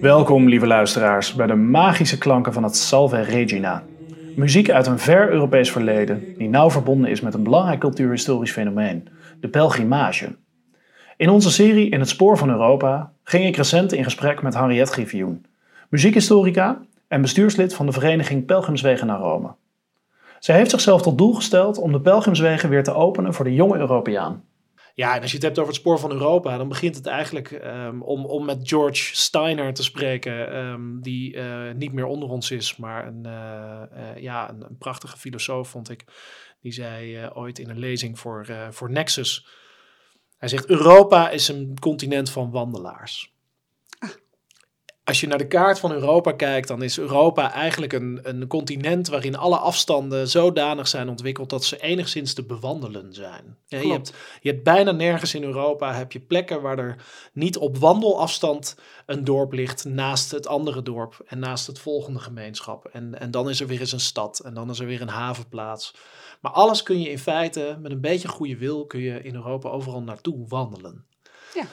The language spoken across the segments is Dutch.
Welkom, lieve luisteraars, bij de magische klanken van het Salve Regina. Muziek uit een ver Europees verleden, die nauw verbonden is met een belangrijk cultuurhistorisch fenomeen, de pelgrimage. In onze serie In het spoor van Europa ging ik recent in gesprek met Henriette Griffioen, muziekhistorica en bestuurslid van de vereniging Pelgrimswegen naar Rome. Zij heeft zichzelf tot doel gesteld om de pelgrimswegen weer te openen voor de jonge Europeaan. Ja, en als je het hebt over het spoor van Europa, dan begint het eigenlijk um, om, om met George Steiner te spreken, um, die uh, niet meer onder ons is, maar een, uh, uh, ja, een, een, prachtige filosoof, vond ik. Die zei ooit in een lezing voor, voor Nexus. Hij zegt: Europa is een continent van wandelaars als je naar de kaart van Europa kijkt, dan is Europa eigenlijk een, een continent waarin alle afstanden zodanig zijn ontwikkeld dat ze enigszins te bewandelen zijn. Ja, je, hebt, je hebt bijna nergens in Europa heb je plekken waar er niet op wandelafstand een dorp ligt naast het andere dorp en naast het volgende gemeenschap. En, en dan is er weer eens een stad en dan is er weer een havenplaats. Maar alles kun je in feite met een beetje goede wil kun je in Europa overal naartoe wandelen. Ja,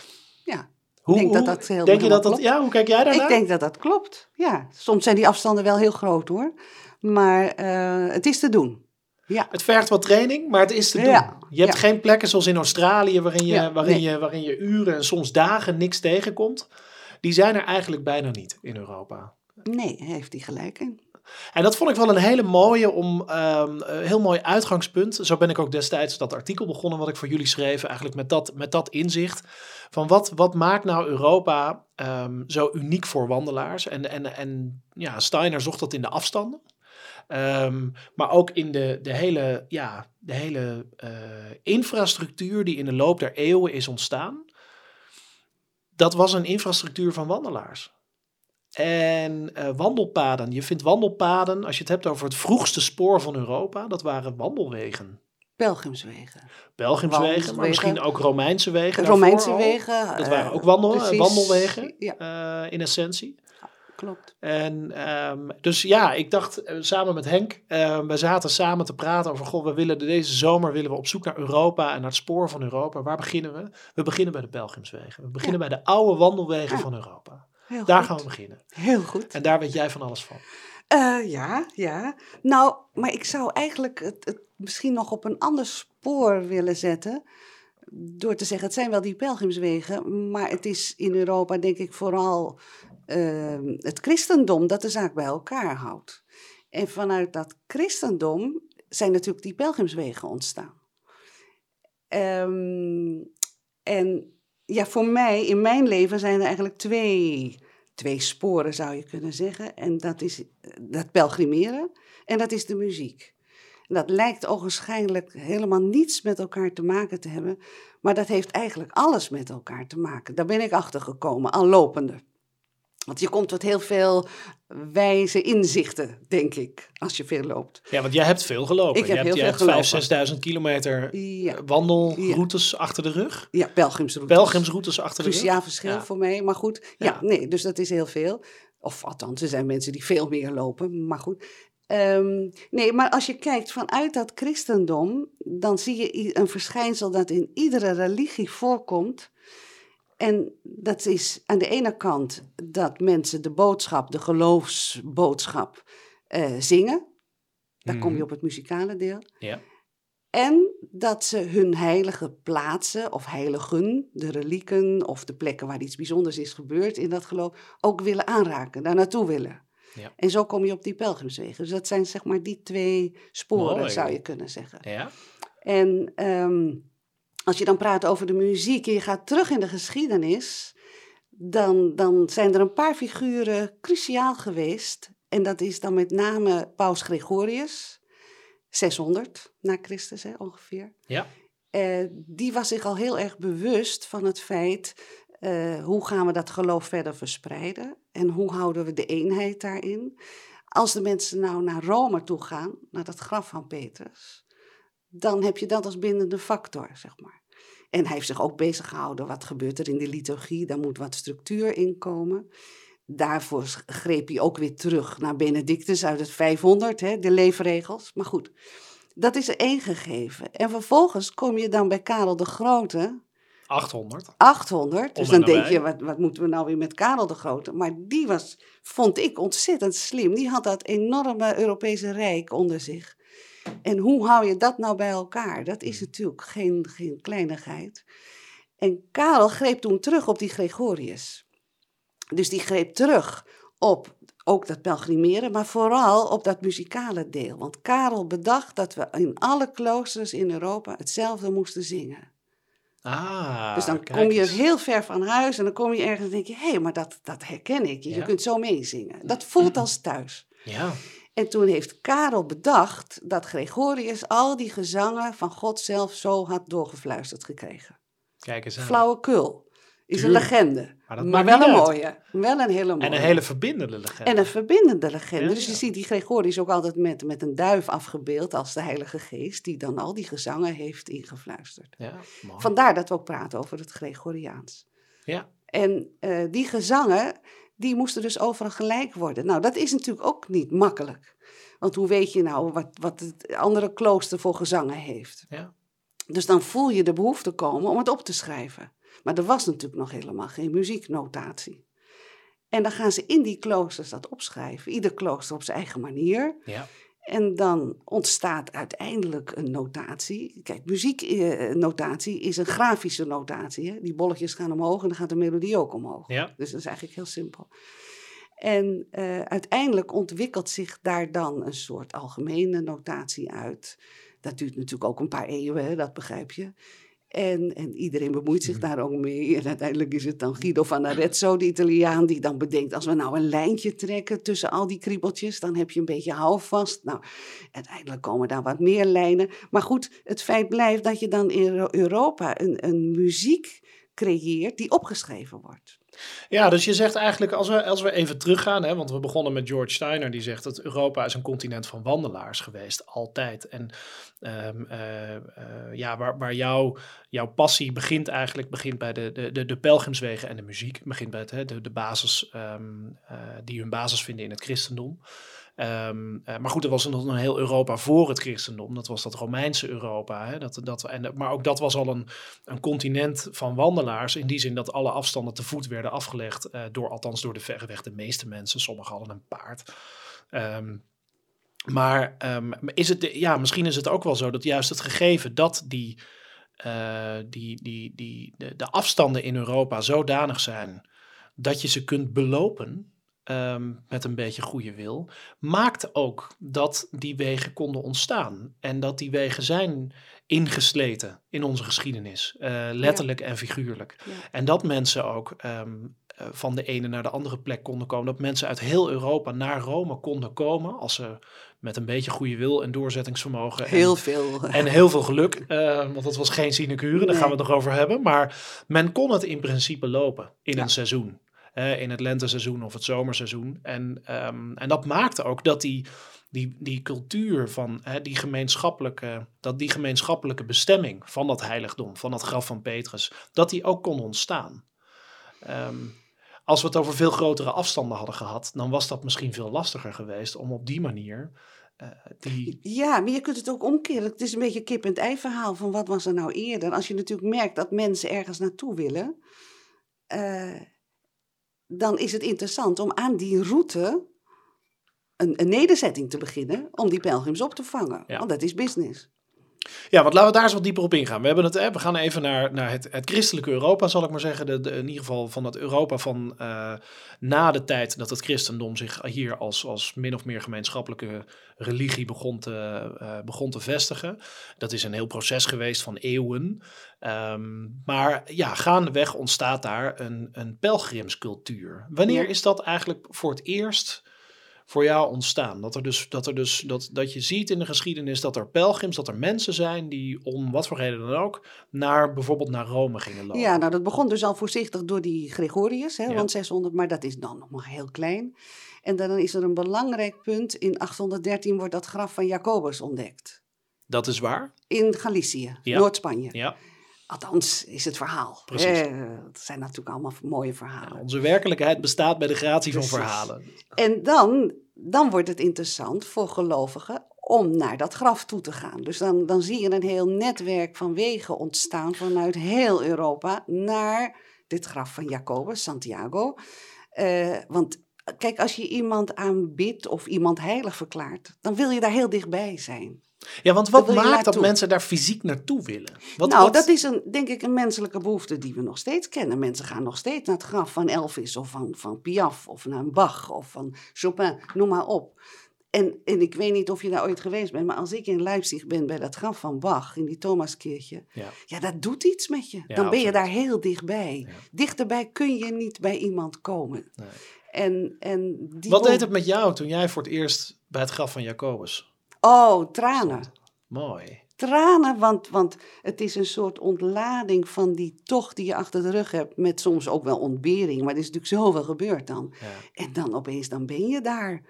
ja. Hoe, denk dat dat heel denk je dat dat, ja, hoe kijk jij daarnaar? Ik denk dat dat klopt, ja. Soms zijn die afstanden wel heel groot hoor, maar uh, het is te doen. Ja. Het vergt wat training, maar het is te doen. Ja. Je hebt geen plekken zoals in Australië waarin, je, ja, waarin, nee. je, waarin je uren en soms dagen niks tegenkomt. Die zijn er eigenlijk bijna niet in Europa. Nee, heeft hij gelijk in. En dat vond ik wel een hele mooie, om, um, heel mooi uitgangspunt. Zo ben ik ook destijds dat artikel begonnen wat ik voor jullie schreef. Eigenlijk met dat, met dat inzicht. Van wat, wat maakt nou Europa um, zo uniek voor wandelaars? En, en, en ja, Steiner zocht dat in de afstanden. Um, maar ook in de, de hele, ja, de hele uh, infrastructuur die in de loop der eeuwen is ontstaan. Dat was een infrastructuur van wandelaars. En uh, wandelpaden. Je vindt wandelpaden, als je het hebt over het vroegste spoor van Europa, dat waren wandelwegen. Pelgrimswegen. Pelgrimswegen, maar misschien ook Romeinse wegen. Romeinse wegen. Dat waren ook wandel, wandelwegen ja. uh, in essentie. Klopt. En um, dus ja, ik dacht samen met Henk, uh, we zaten samen te praten over, goh, we willen deze zomer willen we op zoek naar Europa en naar het spoor van Europa. Waar beginnen we? We beginnen bij de Pelgrimswegen. We beginnen ja. bij de oude wandelwegen van Europa. Heel daar goed. gaan we beginnen. Heel goed. En daar weet jij van alles van. Uh, ja, ja. Nou, maar ik zou eigenlijk het, het, misschien nog op een ander spoor willen zetten. Door te zeggen, het zijn wel die pelgrimswegen, maar het is in Europa denk ik vooral uh, het christendom dat de zaak bij elkaar houdt. En vanuit dat christendom zijn natuurlijk die pelgrimswegen ontstaan. Um, en ja, voor mij, in mijn leven zijn er eigenlijk twee, twee sporen, zou je kunnen zeggen. En dat is dat pelgrimeren en dat is de muziek. En dat lijkt ogenschijnlijk helemaal niets met elkaar te maken te hebben, maar dat heeft eigenlijk alles met elkaar te maken. Daar ben ik achter gekomen, al lopende. Want je komt tot heel veel wijze inzichten, denk ik, als je veel loopt. Ja, want jij hebt veel gelopen. Ik heb je heel hebt, veel je hebt 5.000, 6.000 kilometer ja. wandelroutes ja. achter de rug. Ja, pelgrimsroutes. Pelgrimsroutes achter de rug. Cruciaal verschil ja. voor mij, maar goed. Ja. nee, dus dat is heel veel. Of althans, er zijn mensen die veel meer lopen, maar goed. Um, nee, maar als je kijkt vanuit dat christendom, dan zie je een verschijnsel dat in iedere religie voorkomt. En dat is aan de ene kant dat mensen de boodschap, de geloofsboodschap, uh, zingen. Daar mm. kom je op het muzikale deel. Ja. En dat ze hun heilige plaatsen of heiligen, de relieken of de plekken waar iets bijzonders is gebeurd in dat geloof, ook willen aanraken, daar naartoe willen. Ja. En zo kom je op die pelgrimswegen. Dus dat zijn zeg maar die twee sporen, Mooi. zou je kunnen zeggen. Ja. En um, als je dan praat over de muziek en je gaat terug in de geschiedenis, dan, dan zijn er een paar figuren cruciaal geweest. En dat is dan met name Paus Gregorius, 600 na Christus hè, ongeveer. Ja. Uh, die was zich al heel erg bewust van het feit, uh, hoe gaan we dat geloof verder verspreiden? En hoe houden we de eenheid daarin? Als de mensen nou naar Rome toe gaan, naar dat graf van Petrus, dan heb je dat als bindende factor, zeg maar. En hij heeft zich ook bezig gehouden, wat gebeurt er in de liturgie? Daar moet wat structuur in komen. Daarvoor greep hij ook weer terug naar Benedictus uit het 500, hè, de leefregels. Maar goed, Dat is er één gegeven. En vervolgens kom je dan bij Karel de Grote, 800. 800. Dus dan denk je, wat, wat moeten we nou weer met Karel de Grote? Maar die was, vond ik, ontzettend slim. Die had dat enorme Europese rijk onder zich. En hoe hou je dat nou bij elkaar? Dat is natuurlijk geen, geen kleinigheid. En Karel greep toen terug op die Gregorius. Dus die greep terug op ook dat pelgrimeren, maar vooral op dat muzikale deel. Want Karel bedacht dat we in alle kloosters in Europa hetzelfde moesten zingen. Ah, Dus dan kom je heel ver van huis en dan kom je ergens en denk je, hé, hey, maar dat, dat herken ik. Je Ja. kunt zo meezingen. Dat voelt als thuis. Ja, En toen heeft Karel bedacht dat Gregorius al die gezangen van God zelf zo had doorgefluisterd gekregen. kijk eens aan. Flauwekul. Is een legende. Maar wel een uit. mooie. Wel een hele mooie. En een hele verbindende legende. En een verbindende legende. Ja, dus je ja. ziet die Gregorius ook altijd met, met een duif afgebeeld als de Heilige Geest, die dan al die gezangen heeft ingefluisterd. Ja, mooi. Vandaar dat we ook praten over het Gregoriaans. Ja, En eh, die gezangen, die moesten dus overal gelijk worden. Nou, dat is natuurlijk ook niet makkelijk. Want hoe weet je nou wat, wat het andere klooster voor gezangen heeft? ja. Dus dan voel je de behoefte komen om het op te schrijven. Maar er was natuurlijk nog helemaal geen muzieknotatie. En dan gaan ze in die kloosters dat opschrijven. Ieder klooster op zijn eigen manier. ja. En dan ontstaat uiteindelijk een notatie. Kijk, muzieknotatie is een grafische notatie. Hè? Die bolletjes gaan omhoog en dan gaat de melodie ook omhoog. Ja. Dus dat is eigenlijk heel simpel. En eh, uiteindelijk ontwikkelt zich daar dan een soort algemene notatie uit. Dat duurt natuurlijk ook een paar eeuwen, hè, dat begrijp je. En, en iedereen bemoeit zich daar ook mee. En uiteindelijk is het dan Guido van Arezzo, de Italiaan, die dan bedenkt... als we nou een lijntje trekken tussen al die kriebeltjes... dan heb je een beetje houvast. Nou, uiteindelijk komen daar wat meer lijnen. Maar goed, het feit blijft dat je dan in Euro- Europa een, een muziek creëert... die opgeschreven wordt. Ja, dus je zegt eigenlijk, als we, als we even teruggaan, hè, want we begonnen met George Steiner, die zegt dat Europa is een continent van wandelaars geweest, altijd. En ehm, eh, eh, ja, waar, waar jouw, jouw passie begint eigenlijk, begint bij de, de, de, pelgrimswegen en de muziek. Begint bij het, hè, de, de basis, ehm, eh, die hun basis vinden in het christendom. Ehm, eh, maar goed, er was nog een heel Europa voor het christendom. Dat was dat Romeinse Europa. Hè? Dat, dat, en, maar ook dat was al een, een continent van wandelaars. In die zin dat alle afstanden te voet werden afgelegd. eh, door, althans door de verreweg de meeste mensen. Sommigen hadden een paard. Ehm, maar ehm, is het, ja, misschien is het ook wel zo dat juist het gegeven dat die, eh, die, die, die, de, de afstanden in Europa zodanig zijn dat je ze kunt belopen ehm, met een beetje goede wil, maakt ook dat die wegen konden ontstaan. En dat die wegen zijn ingesleten in onze geschiedenis, eh, letterlijk en figuurlijk. Ja. En dat mensen ook ehm, eh, van de ene naar de andere plek konden komen. Dat mensen uit heel Europa naar Rome konden komen als ze met een beetje goede wil en doorzettingsvermogen. en- Heel veel. en heel veel geluk, eh, want dat was geen sinecure, daar Nee. gaan we het nog over hebben. Maar men kon het in principe lopen in Ja. een seizoen. In het lenteseizoen of het zomerseizoen. En, ehm, en dat maakte ook dat die, die, die cultuur van die, gemeenschappelijke, dat die gemeenschappelijke bestemming van dat heiligdom, van dat graf van Petrus, dat die ook kon ontstaan. Ehm, als we het over veel grotere afstanden hadden gehad, dan was dat misschien veel lastiger geweest om op die manier eh, die, Ja, maar je kunt het ook omkeren. Het is een beetje een kip en ei verhaal van wat was er nou eerder. Als je natuurlijk merkt dat mensen ergens naartoe willen, eh, dan is het interessant om aan die route een, een nederzetting te beginnen om die pelgrims op te vangen. Ja. Want dat is business. Ja, want laten we daar eens wat dieper op ingaan. We, hebben het, hè, we gaan even naar, naar het, het christelijke Europa, zal ik maar zeggen. De, de- in ieder geval van het Europa van eh, na de tijd dat het christendom zich hier als, als min of meer gemeenschappelijke religie begon te, eh, begon te vestigen. Dat is een heel proces geweest van eeuwen. Ehm, maar ja, gaandeweg ontstaat daar een, een pelgrimscultuur. Wanneer Ja. is dat eigenlijk voor het eerst voor jou ontstaan? Dat, er dus, dat, er dus, dat, dat je ziet in de geschiedenis dat er pelgrims, dat er mensen zijn die om wat voor reden dan ook naar bijvoorbeeld naar Rome gingen lopen. Ja, nou dat begon dus al voorzichtig door die Gregorius, hè, Ja. rond 600, maar dat is dan nog maar heel klein. En dan is er een belangrijk punt. In 813 wordt dat graf van Jacobus ontdekt. Dat is waar. In Galicië, Ja. Noord-Spanje. Ja, Althans, is het verhaal. Precies. Eh, het zijn natuurlijk allemaal mooie verhalen. Onze werkelijkheid bestaat bij de gratie van verhalen. En dan, dan wordt het interessant voor gelovigen om naar dat graf toe te gaan. Dus dan, dan zie je een heel netwerk van wegen ontstaan vanuit heel Europa naar dit graf van Jacobus, Santiago. Eh, want kijk, als je iemand aanbidt of iemand heilig verklaart, dan wil je daar heel dichtbij zijn. Ja, want wat maakt dat mensen daar fysiek naartoe willen? Wat, nou, wat- dat is een, denk ik een menselijke behoefte die we nog steeds kennen. Mensen gaan nog steeds naar het graf van Elvis of van, van Piaf of naar een Bach of van Chopin, noem maar op. En, en ik weet niet of je daar ooit geweest bent, maar als ik in Leipzig ben bij dat graf van Bach in die Thomaskirche, Ja. ja, dat doet iets met je. Ja, Dan ben je daar heel dichtbij. Ja. Dichterbij kun je niet bij iemand komen. Nee. En, en die Wat deed het met jou toen jij voor het eerst bij het graf van Jacobus Oh, tranen. Mooi. tranen, want, want het is een soort ontlading van die tocht die je achter de rug hebt, met soms ook wel ontbering, maar er is natuurlijk zoveel gebeurd dan. Ja. En dan opeens, dan ben je daar.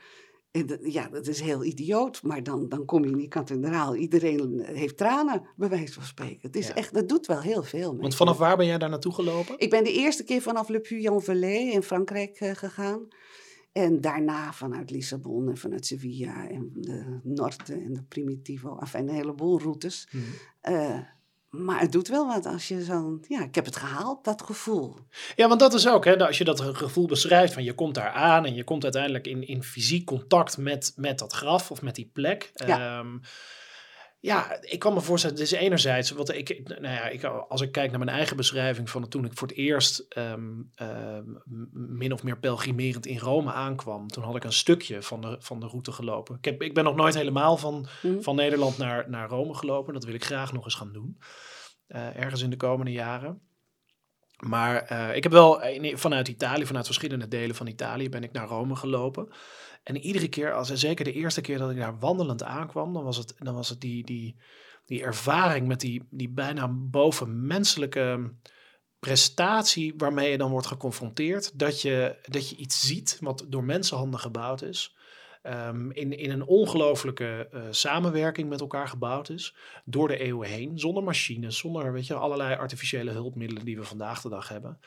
En ja, dat is heel idioot, maar dan, dan kom je in die kathedraal. Iedereen heeft tranen, bij wijze van spreken. Het is Ja. echt, dat doet wel heel veel. met Want vanaf waar ben jij daar naartoe gelopen? Ik ben de eerste keer vanaf Le Puy-en-Velay in Frankrijk eh, gegaan. En daarna vanuit Lissabon en vanuit Sevilla en de Norte en de Primitivo. Enfin, een heleboel routes. Mhm. Eh, maar het doet wel wat als je zo'n... Ja, ik heb het gehaald, dat gevoel. Ja, want dat is ook, hè, als je dat gevoel beschrijft van je komt daar aan en je komt uiteindelijk in, in fysiek contact met, met dat graf of met die plek. Ja. Ehm, ja, ik kan me voorstellen, is enerzijds, wat ik, nou ja, ik, als ik kijk naar mijn eigen beschrijving van toen ik voor het eerst ehm, ehm, min of meer pelgrimerend in Rome aankwam, toen had ik een stukje van de, van de route gelopen. Ik, heb, ik ben nog nooit helemaal van, Hm? van Nederland naar, naar Rome gelopen. Dat wil ik graag nog eens gaan doen. eh, ergens in de komende jaren. Maar eh, ik heb wel in- vanuit Italië, vanuit verschillende delen van Italië, ben ik naar Rome gelopen. En iedere keer, als, zeker de eerste keer dat ik daar wandelend aankwam, dan was het, dan was het die, die, die ervaring met die, die bijna bovenmenselijke prestatie waarmee je dan wordt geconfronteerd. Dat je, dat je iets ziet wat door mensenhanden gebouwd is. Ehm, in, in een ongelooflijke eh, samenwerking met elkaar gebouwd is. Door de eeuwen heen. Zonder machines, zonder weet je, allerlei artificiële hulpmiddelen die we vandaag de dag hebben.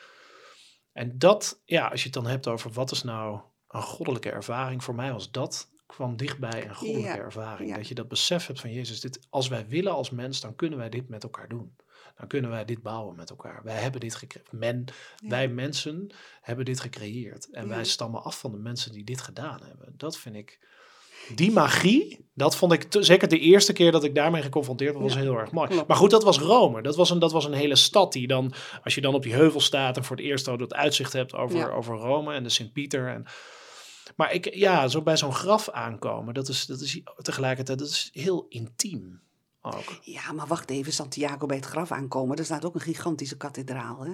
En dat, ja, als je het dan hebt over wat is nou een goddelijke ervaring. Voor mij was dat kwam dichtbij een goddelijke Ja, ervaring. ja. Dat je dat besef hebt van Jezus, dit, als wij willen als mens, dan kunnen wij dit met elkaar doen. Dan kunnen wij dit bouwen met elkaar. Wij hebben dit gecreëerd. Men, Ja. Wij mensen hebben dit gecreëerd. En Ja. wij stammen af van de mensen die dit gedaan hebben. Dat vind ik. Die magie, dat vond ik te- zeker de eerste keer dat ik daarmee geconfronteerd was, was Ja, heel erg mooi. klopt. Maar goed, dat was Rome. Dat was, een, dat was een hele stad die dan, als je dan op die heuvel staat en voor het eerst dat uitzicht hebt over, over Rome en de Sint-Pieter. En, maar ik, ja, zo bij zo'n graf aankomen, dat is, dat is tegelijkertijd dat is heel intiem Ja, maar wacht even, Santiago bij het graf aankomen. Er staat ook een gigantische kathedraal, hè?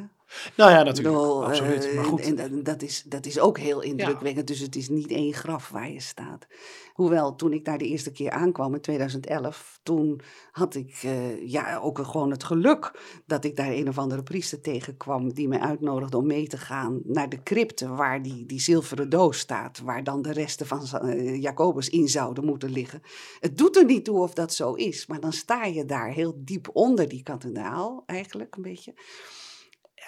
Nou ja, natuurlijk, bedoel, absoluut. eh, Maar goed, En, en dat, is, dat is ook heel indrukwekkend. Dus het is niet één graf waar je staat. Hoewel, toen ik daar de eerste keer aankwam in 2011, toen had ik eh, ja, ook gewoon het geluk dat ik daar een of andere priester tegenkwam die mij uitnodigde om mee te gaan naar de crypte waar die, die zilveren doos staat, waar dan de resten van eh, Jacobus in zouden moeten liggen. Het doet er niet toe of dat zo is, maar dan sta je daar heel diep onder die kathedraal eigenlijk een beetje.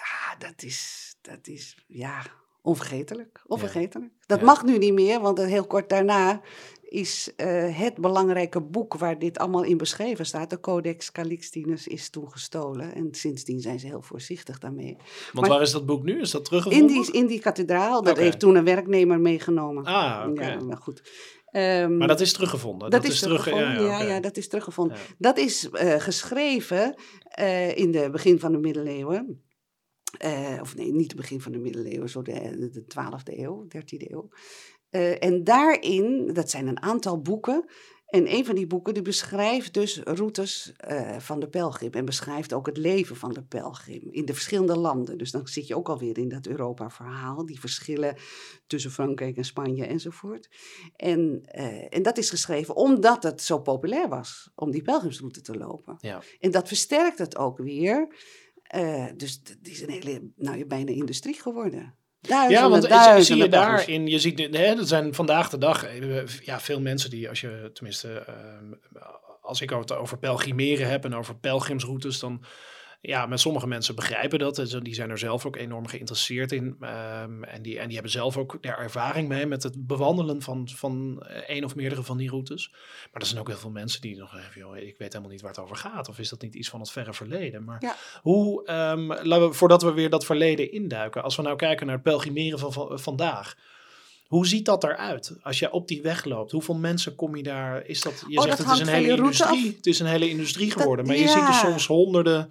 Ja, dat is, dat is, ja, onvergetelijk. Onvergetelijk. Dat Ja. mag nu niet meer, want heel kort daarna is eh, het belangrijke boek waar dit allemaal in beschreven staat, de Codex Calixtinus, is toen gestolen. En sindsdien zijn ze heel voorzichtig daarmee. want maar- waar is dat boek nu? Is dat teruggevonden? In die, in die kathedraal, dat heeft toen een werknemer meegenomen. Ah, oké. Ja, maar goed. Ehm, Maar dat is teruggevonden. dat, is terug, teruggevonden. Ja, oké. ja, dat is teruggevonden. Ja. Dat is eh, geschreven eh, in de begin van de middeleeuwen. Eh, of nee, niet het begin van de middeleeuwen, zo de, de 12e eeuw, 13e eeuw. Eh, en daarin, dat zijn een aantal boeken. En een van die boeken die beschrijft dus routes eh, van de pelgrim. En beschrijft ook het leven van de pelgrim in de verschillende landen. Dus dan zit je ook alweer in dat Europa-verhaal. Die verschillen tussen Frankrijk en Spanje enzovoort. En, eh, en dat is geschreven omdat het zo populair was om die pelgrimsroute te lopen. Ja. En dat versterkt het ook weer. Eh, dus het is een hele, nou, bijna industrie geworden. Duizenden, Ja, want zie- duizenden zie je daarin, je ziet, hè, er zijn vandaag de dag eh, ja, veel mensen die, als je tenminste, ehm, als ik het over pelgrimeren heb en over pelgrimsroutes, dan ja, maar sommige mensen begrijpen dat. en Die zijn er zelf ook enorm geïnteresseerd in. Ehm, en, die, en die hebben zelf ook daar ervaring mee met het bewandelen van, van eh, één of meerdere van die routes. Maar er zijn ook heel veel mensen die nog zeggen, joh, ik weet helemaal niet waar het over gaat. Of is dat niet iets van het verre verleden? Maar Ja. hoe, ehm, laten we, voordat we weer dat verleden induiken. Als we nou kijken naar het pelgrimeren van, van vandaag. Hoe ziet dat eruit als je op die weg loopt? Hoeveel mensen kom je daar? Is dat, je Oh, zegt dat het is een hele industrie. af. Het is een hele industrie Dat- geworden. maar je ziet er soms honderden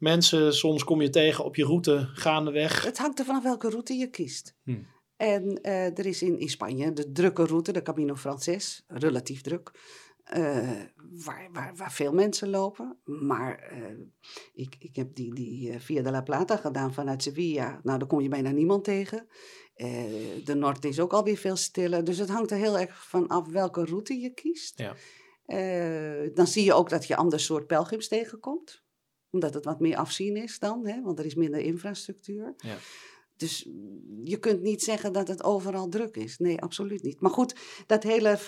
mensen. Soms kom je tegen op je route gaandeweg. Het hangt er vanaf welke route je kiest. Hm. En eh, er is in, in Spanje de drukke route, de Camino Frances, relatief druk, eh, waar, waar, waar veel mensen lopen. Maar eh, ik, ik heb die, die Via de la Plata gedaan vanuit Sevilla. Nou, daar kom je bijna niemand tegen. De Noord is ook alweer veel stiller. Dus het hangt er heel erg van af welke route je kiest. Ja. Dan zie je ook dat je ander soort pelgrims tegenkomt. Omdat het wat meer afzien is dan, hè, want er is minder infrastructuur. Ja. Dus je kunt niet zeggen dat het overal druk is. Nee, absoluut niet. Maar goed, dat hele,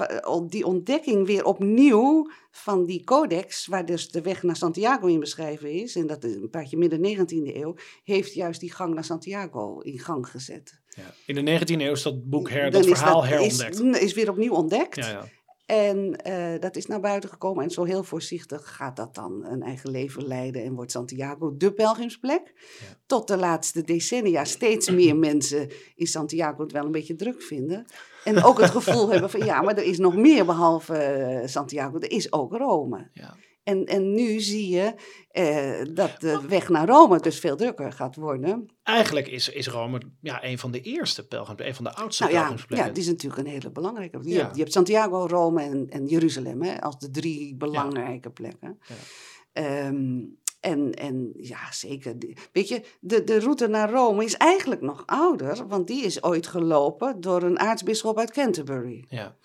die ontdekking weer opnieuw van die codex, waar dus de weg naar Santiago in beschreven is, en dat is een paardje midden 19e eeuw, heeft juist die gang naar Santiago in gang gezet. Ja. In de 19e eeuw is dat boek her, dat is verhaal is- herontdekt. Is, weer opnieuw ontdekt. ja, ja. En eh, dat is naar buiten gekomen. En zo heel voorzichtig gaat dat dan een eigen leven leiden. En wordt Santiago de pelgrimsplek. Ja. Tot de laatste decennia steeds meer mensen in Santiago het wel een beetje druk vinden. En ook het gevoel hebben van ja, maar er is nog meer behalve eh, Santiago. Er is ook Rome. Ja. En, en nu zie je eh, dat de weg naar Rome dus veel drukker gaat worden. Eigenlijk is, is Rome ja, een van de eerste pelgrims, een van de oudste Nou ja, pelgrimsplekken. ja, die is natuurlijk een hele belangrijke. Je, Ja. hebt, je hebt Santiago, Rome en, en Jeruzalem hè, als de drie belangrijke plekken. Ja. Ehm, en, en ja, zeker. Weet je, de, de route naar Rome is eigenlijk nog ouder, want die is ooit gelopen door een aartsbisschop uit Canterbury. Ja.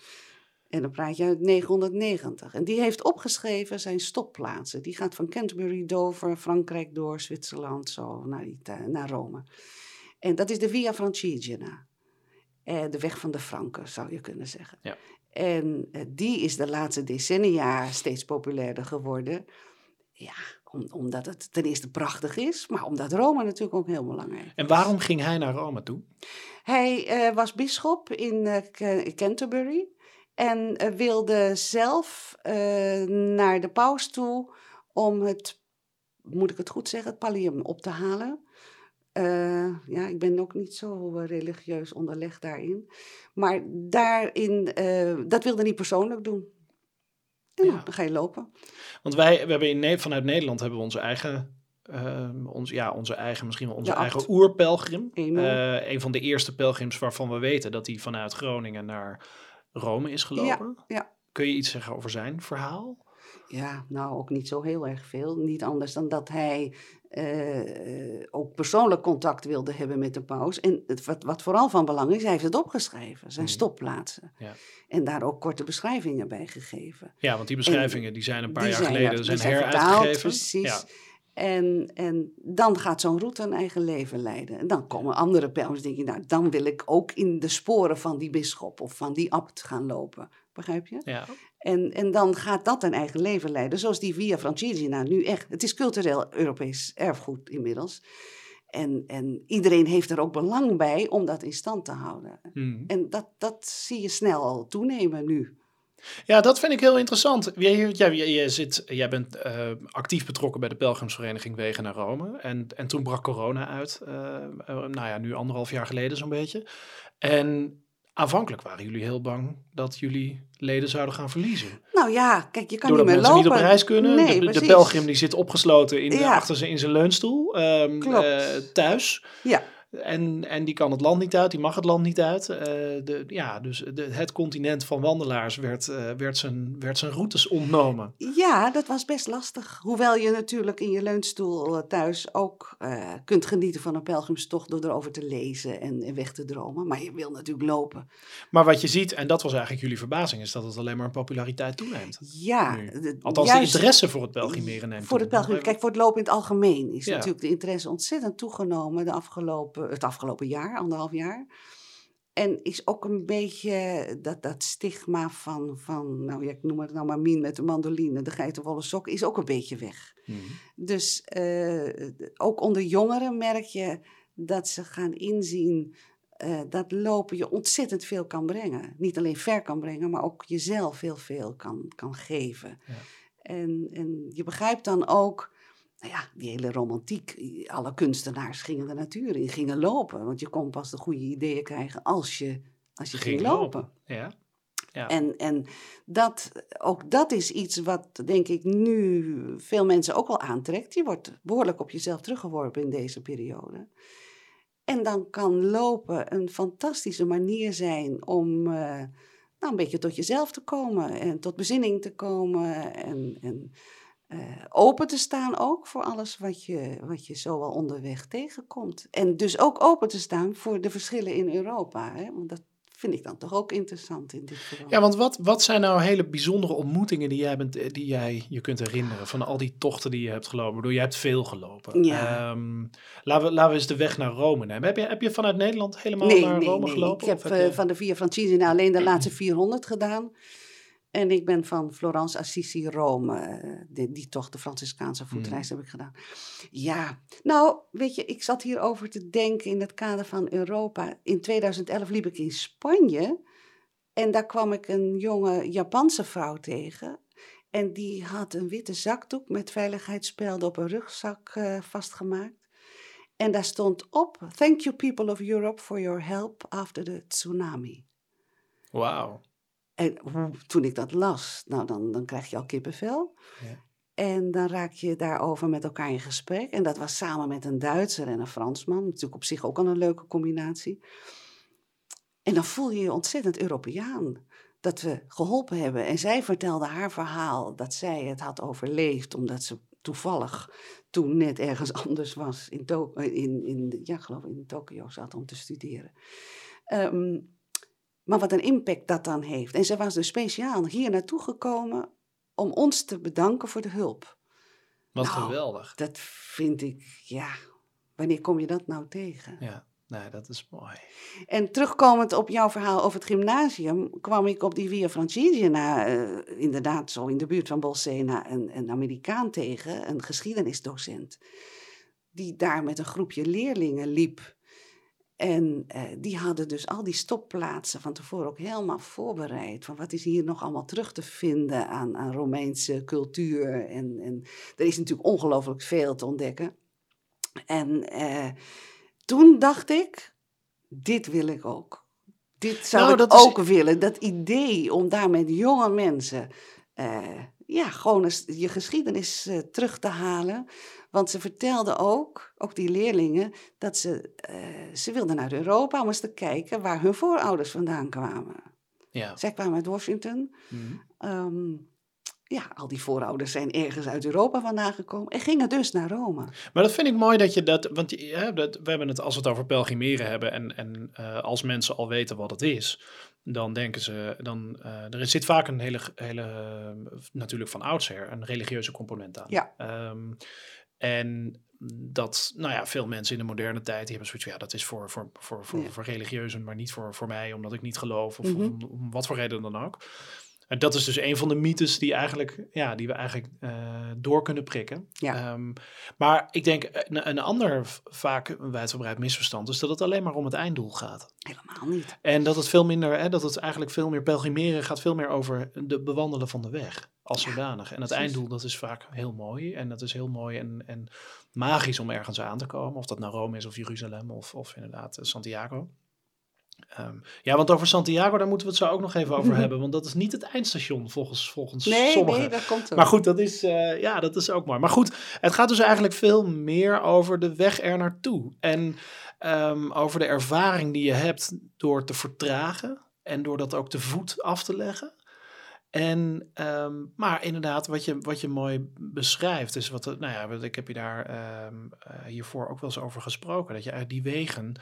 En dan praat je uit 990. En die heeft opgeschreven zijn stopplaatsen. Die gaat van Canterbury, Dover, Frankrijk door, Zwitserland, zo naar, Ita- naar Rome. En dat is de Via Francigena. Eh, de weg van de Franken, zou je kunnen zeggen. Ja. En eh, die is de laatste decennia steeds populairder geworden. Ja, om, omdat het ten eerste prachtig is, maar omdat Rome natuurlijk ook heel belangrijk is. En waarom ging hij naar Rome toe? Hij eh, was bisschop in eh, Ca- Canterbury en eh, wilde zelf eh, naar de paus toe om het, moet ik het goed zeggen, het pallium op te halen. Eh, ja, ik ben ook niet zo religieus onderlegd daarin. Maar daarin, dat wilde hij persoonlijk doen. En Ja. dan ga je lopen. Want wij we hebben in, Ne- vanuit Nederland hebben we onze eigen, eh, ons, ja, onze eigen, misschien wel onze De eigen oerpelgrim. Een van de eerste pelgrims waarvan we weten dat hij vanuit Groningen naar Rome is gelopen. ja. Kun je iets zeggen over zijn verhaal? Ja, nou ook niet zo heel erg veel. Niet anders dan dat hij eh, ook persoonlijk contact wilde hebben met de paus. En het, wat, wat vooral van belang is, hij heeft het opgeschreven, zijn Mhm. stopplaatsen. Ja. En daar ook korte beschrijvingen bij gegeven. Ja, want die beschrijvingen die zijn een paar jaar zijn, geleden ja, zijn, vertaald, heruitgegeven. Precies. Ja. En, en dan gaat zo'n route een eigen leven leiden. En dan komen andere pelgrims denk je, nou, dan wil ik ook in de sporen van die bisschop of van die abt gaan lopen. Begrijp je? Ja. En, en dan gaat dat een eigen leven leiden, zoals die Via Francigena nu echt. Het is cultureel Europees erfgoed inmiddels. En, en iedereen heeft er ook belang bij om dat in stand te houden. Hmm. En dat, dat zie je snel al toenemen nu. Ja, dat vind ik heel interessant. Jij, jij, jij, jij zit, jij bent eh, actief betrokken bij de Pelgrimsvereniging Wegen naar Rome. En, en toen brak corona uit. eh, eh, nou ja, nu anderhalf jaar geleden zo'n beetje. En aanvankelijk waren jullie heel bang dat jullie leden zouden gaan verliezen. Nou ja, kijk, je kan Doordat niet meer mensen lopen. niet op reis kunnen. Nee, de, de pelgrim die zit opgesloten in, Ja. achter ze in zijn leunstoel. ehm, Klopt. thuis. Ja, En, en die kan het land niet uit, die mag het land niet uit. Eh, de, ja, dus de, het continent van wandelaars werd, eh, werd, zijn, werd zijn routes ontnomen. ja, dat was best lastig. Hoewel je natuurlijk in je leunstoel eh, thuis ook kunt genieten van een pelgrimstocht door erover te lezen en, en weg te dromen. Maar je wil natuurlijk lopen. Maar wat je ziet, en dat was eigenlijk jullie verbazing, is dat het alleen maar in populariteit toeneemt. Ja, de- Althans, juist- de interesse voor het pelgrimeren neemt Voor het kijk, voor het lopen in het algemeen is Ja. natuurlijk de interesse ontzettend toegenomen de afgelopen, het afgelopen jaar, anderhalf jaar. En is ook een beetje dat, dat stigma van, van, nou ja, ik noem het nou maar Mien met de mandoline, de geitenwolle sok, is ook een beetje weg. Mhm. Dus eh, ook onder jongeren merk je dat ze gaan inzien eh, dat lopen je ontzettend veel kan brengen. Niet alleen ver kan brengen, maar ook jezelf heel veel kan, kan geven. Ja. En, en je begrijpt dan ook, nou ja, die hele romantiek. Alle kunstenaars gingen de natuur in, gingen lopen. Want je kon pas de goede ideeën krijgen als je, als je ging, lopen. Ja. ja. En, en dat, ook dat is iets wat, denk ik, nu veel mensen ook wel aantrekt. Je wordt behoorlijk op jezelf teruggeworpen in deze periode. En dan kan lopen een fantastische manier zijn om eh, nou, een beetje tot jezelf te komen en tot bezinning te komen en, en eh, open te staan ook voor alles wat je, wat je zo wel onderweg tegenkomt. En dus ook open te staan voor de verschillen in Europa. Hè? Want dat vind ik dan toch ook interessant in dit geval. Ja, want wat, wat zijn nou hele bijzondere ontmoetingen die jij, bent, eh, die jij je kunt herinneren van al die tochten die je hebt gelopen? Je hebt veel gelopen. Ja. Ehm, laten, we, laten we eens de weg naar Rome nemen. Heb je, heb je vanuit Nederland helemaal nee, naar nee, Rome nee. gelopen? Ik heb heb je- eh, van de Via Francigena alleen de laatste 400 gedaan. En ik ben van Florence, Assisi, Rome, eh, die, die toch de Franciscaanse Mhm. voetreis heb ik gedaan. Ja, nou, weet je, ik zat hierover te denken in het kader van Europa. In 2011 liep ik in Spanje en daar kwam ik een jonge Japanse vrouw tegen. En die had een witte zakdoek met veiligheidsspelden op een rugzak eh, vastgemaakt. En daar stond op: Thank you, people of Europe, for your help after the tsunami. Wauw. En toen ik dat las, nou dan, dan krijg je al kippenvel. Ja. En dan raak je daarover met elkaar in gesprek. En dat was samen met een Duitser en een Fransman. Natuurlijk op zich ook al een leuke combinatie. En dan voel je je ontzettend Europeaan. Dat we geholpen hebben. En zij vertelde haar verhaal dat zij het had overleefd. Omdat ze toevallig toen net ergens anders was. In, To- in, in, ja, geloof in Tokio zat om te studeren. Ehm, maar wat een impact dat dan heeft. En ze was dus speciaal hier naartoe gekomen om ons te bedanken voor de hulp. Wat Nou. geweldig. Dat vind ik, ja, wanneer kom je dat nou tegen? Ja, nee, dat is mooi. En terugkomend op jouw verhaal over het gymnasium, kwam ik op die Via Francigena, eh, inderdaad zo in de buurt van Bolsena, een, een Amerikaan tegen, een geschiedenisdocent, die daar met een groepje leerlingen liep. En eh, die hadden dus al die stopplaatsen van tevoren ook helemaal voorbereid. Van wat is hier nog allemaal terug te vinden aan, aan Romeinse cultuur. En, en er is natuurlijk ongelooflijk veel te ontdekken. En eh, toen dacht ik, dit wil ik ook. Dit zou Nou, ik is- ook willen. Dat idee om daar met jonge mensen eh, ja, gewoon eens je geschiedenis terug te halen. Want ze vertelden ook, ook die leerlingen, dat ze, eh, ze wilden naar Europa om eens te kijken waar hun voorouders vandaan kwamen. Ja. Zij kwamen uit Washington. Mhm. Ehm, ja, al die voorouders zijn ergens uit Europa vandaan gekomen en gingen dus naar Rome. Maar dat vind ik mooi dat je dat, want dat, we hebben het als we het over pelgrimeren hebben en, en eh, als mensen al weten wat het is, dan denken ze, dan, eh, er zit vaak een hele, hele, natuurlijk van oudsher, een religieuze component aan. Ja. Ehm, en dat, nou ja, veel mensen in de moderne tijd, die hebben zoiets van, ja, dat is voor, voor, voor, voor, Ja. voor religieuzen, maar niet voor, voor mij, omdat ik niet geloof of Mhm. om, om wat voor reden dan ook. En dat is dus een van de mythes die, eigenlijk, ja, die we eigenlijk eh, door kunnen prikken. Ja. Ehm, maar ik denk een, een ander vaak wijdverbreid misverstand is dat het alleen maar om het einddoel gaat. Helemaal niet. En dat het veel minder, hè, dat het eigenlijk veel meer pelgrimeren gaat, veel meer over de bewandelen van de weg als Ja, zodanig. En het precies. einddoel, dat is vaak heel mooi. En dat is heel mooi en, en magisch om ergens aan te komen. Of dat nou Rome is of Jeruzalem of, of inderdaad eh, Santiago. Ehm, ja, want over Santiago, daar moeten we het zo ook nog even over hebben. Want dat is niet het eindstation volgens, volgens Nee, sommigen. nee, dat komt. Maar goed, dat is, eh, ja, dat is ook mooi. Maar goed, het gaat dus eigenlijk veel meer over de weg er naartoe. En ehm, over de ervaring die je hebt door te vertragen. En door dat ook te voet af te leggen. En, ehm, maar inderdaad, wat je, wat je mooi beschrijft, is wat, nou ja, ik heb je daar eh, hiervoor ook wel eens over gesproken. Dat je uit die wegen,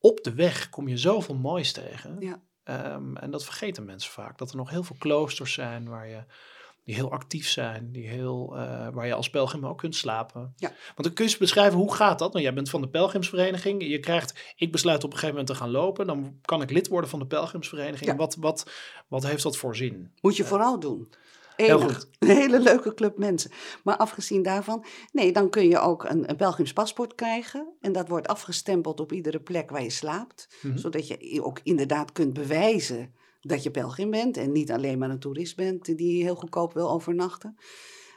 op de weg kom je zoveel moois tegen. Ja. Ehm, en dat vergeten mensen vaak. Dat er nog heel veel kloosters zijn waar je die heel actief zijn, die heel, eh, waar je als pelgrim ook kunt slapen. Ja. Want dan kun je beschrijven, hoe gaat dat? Nou, jij bent van de pelgrimsvereniging. Je krijgt, ik besluit op een gegeven moment te gaan lopen. Dan kan ik lid worden van de pelgrimsvereniging. Ja. Wat, wat, wat heeft dat voor zin? Moet je vooral doen. Heel goed. Een hele leuke club mensen. Maar afgezien daarvan, nee, dan kun je ook een, een Belgisch paspoort krijgen. En dat wordt afgestempeld op iedere plek waar je slaapt. Mhm. Zodat je ook inderdaad kunt bewijzen dat je pelgrim bent. En niet alleen maar een toerist bent die heel goedkoop wil overnachten.